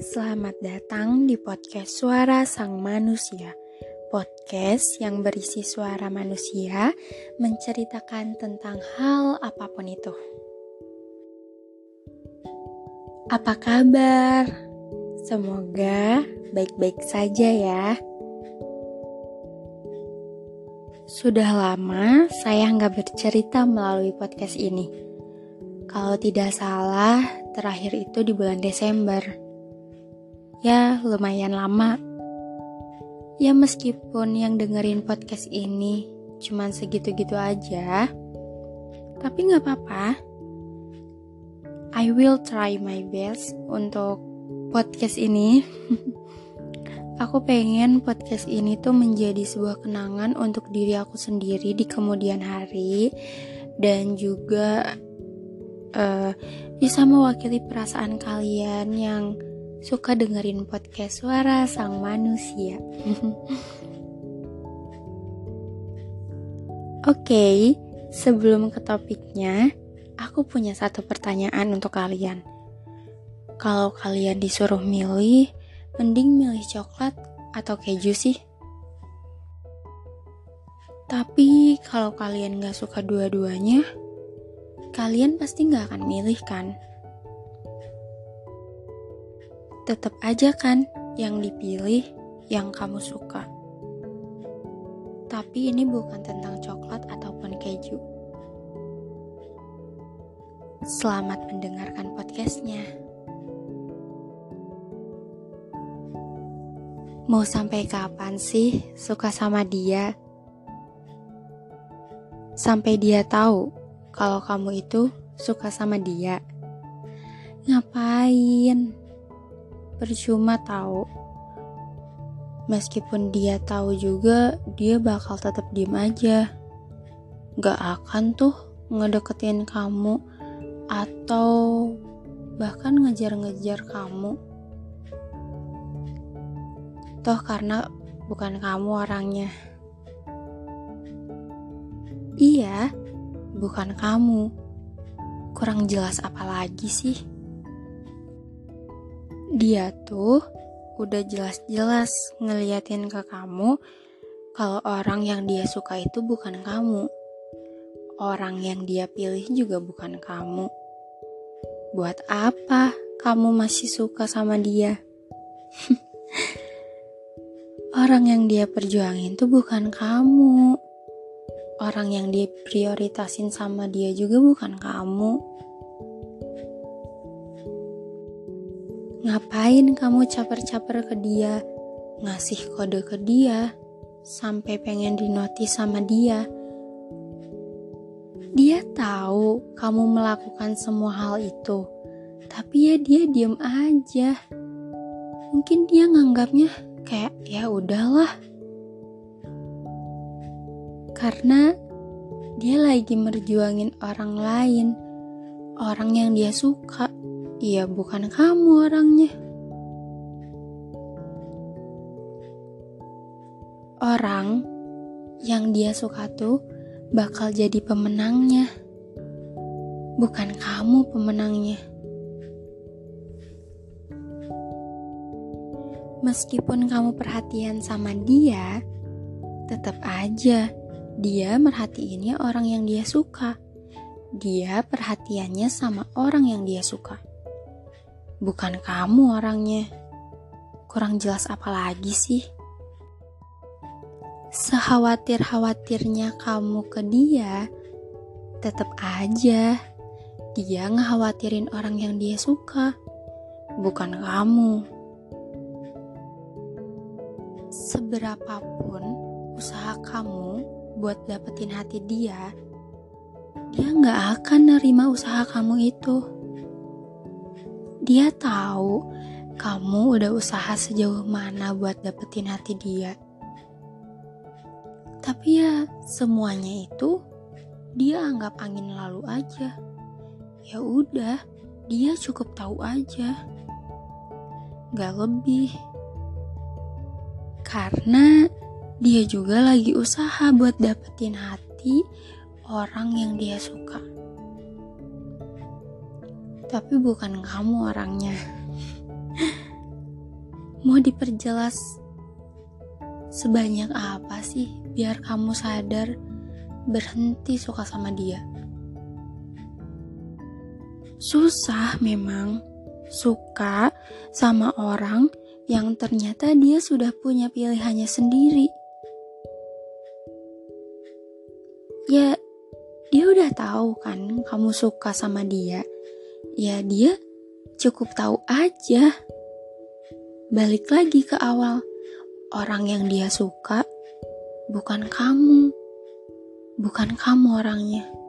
Selamat datang di podcast Suara Sang Manusia. Podcast yang berisi suara manusia menceritakan tentang hal apa pun itu. Apa kabar? Semoga baik-baik saja ya. Sudah lama saya nggak bercerita melalui podcast ini. Kalau tidak salah, terakhir itu di bulan Desember Ya, lumayan lama. Ya meskipun yang dengerin podcast ini cuman segitu-gitu aja, tapi nggak apa-apa. I will try my best untuk podcast ini. aku pengen podcast ini tuh menjadi sebuah kenangan untuk diri aku sendiri di kemudian hari dan juga uh, bisa mewakili perasaan kalian yang suka dengerin podcast suara sang manusia. Oke, okay, sebelum ke topiknya, aku punya satu pertanyaan untuk kalian. Kalau kalian disuruh milih, mending milih coklat atau keju sih? Tapi kalau kalian gak suka dua-duanya, kalian pasti gak akan milih kan? Tetap aja kan yang dipilih yang kamu suka. Tapi ini bukan tentang coklat ataupun keju. Selamat mendengarkan podcastnya. Mau sampai kapan sih suka sama dia? Sampai dia tahu kalau kamu itu suka sama dia. Ngapain? Percuma tahu. Meskipun dia tahu juga, dia bakal tetap diem aja. Gak akan tuh ngedeketin kamu atau bahkan ngejar-ngejar kamu. Toh karena bukan kamu orangnya. Iya, bukan kamu. Kurang jelas apa lagi sih? Dia tuh udah jelas-jelas ngeliatin ke kamu kalau orang yang dia suka itu bukan kamu. Orang yang dia pilih juga bukan kamu. Buat apa kamu masih suka sama dia? orang yang dia perjuangin tuh bukan kamu. Orang yang dia prioritasin sama dia juga bukan kamu. Ngapain kamu caper-caper ke dia, ngasih kode ke dia, sampai pengen dinotis sama dia? Dia tahu kamu melakukan semua hal itu, tapi ya dia diem aja. Mungkin dia nganggapnya kayak ya udahlah. Karena dia lagi merjuangin orang lain, orang yang dia suka Iya, bukan kamu orangnya. Orang yang dia suka tuh bakal jadi pemenangnya. Bukan kamu pemenangnya. Meskipun kamu perhatian sama dia, tetap aja dia merhatiinnya orang yang dia suka. Dia perhatiannya sama orang yang dia suka bukan kamu orangnya. Kurang jelas apa lagi sih? Sehawatir-hawatirnya kamu ke dia, tetap aja dia ngekhawatirin orang yang dia suka, bukan kamu. Seberapapun usaha kamu buat dapetin hati dia, dia nggak akan nerima usaha kamu itu. Dia tahu kamu udah usaha sejauh mana buat dapetin hati dia. Tapi ya semuanya itu dia anggap angin lalu aja. Ya udah, dia cukup tahu aja. Gak lebih. Karena dia juga lagi usaha buat dapetin hati orang yang dia suka tapi bukan kamu orangnya. Mau diperjelas sebanyak apa sih biar kamu sadar berhenti suka sama dia? Susah memang suka sama orang yang ternyata dia sudah punya pilihannya sendiri. Ya, dia udah tahu kan kamu suka sama dia. Ya, dia cukup tahu aja. Balik lagi ke awal, orang yang dia suka bukan kamu, bukan kamu orangnya.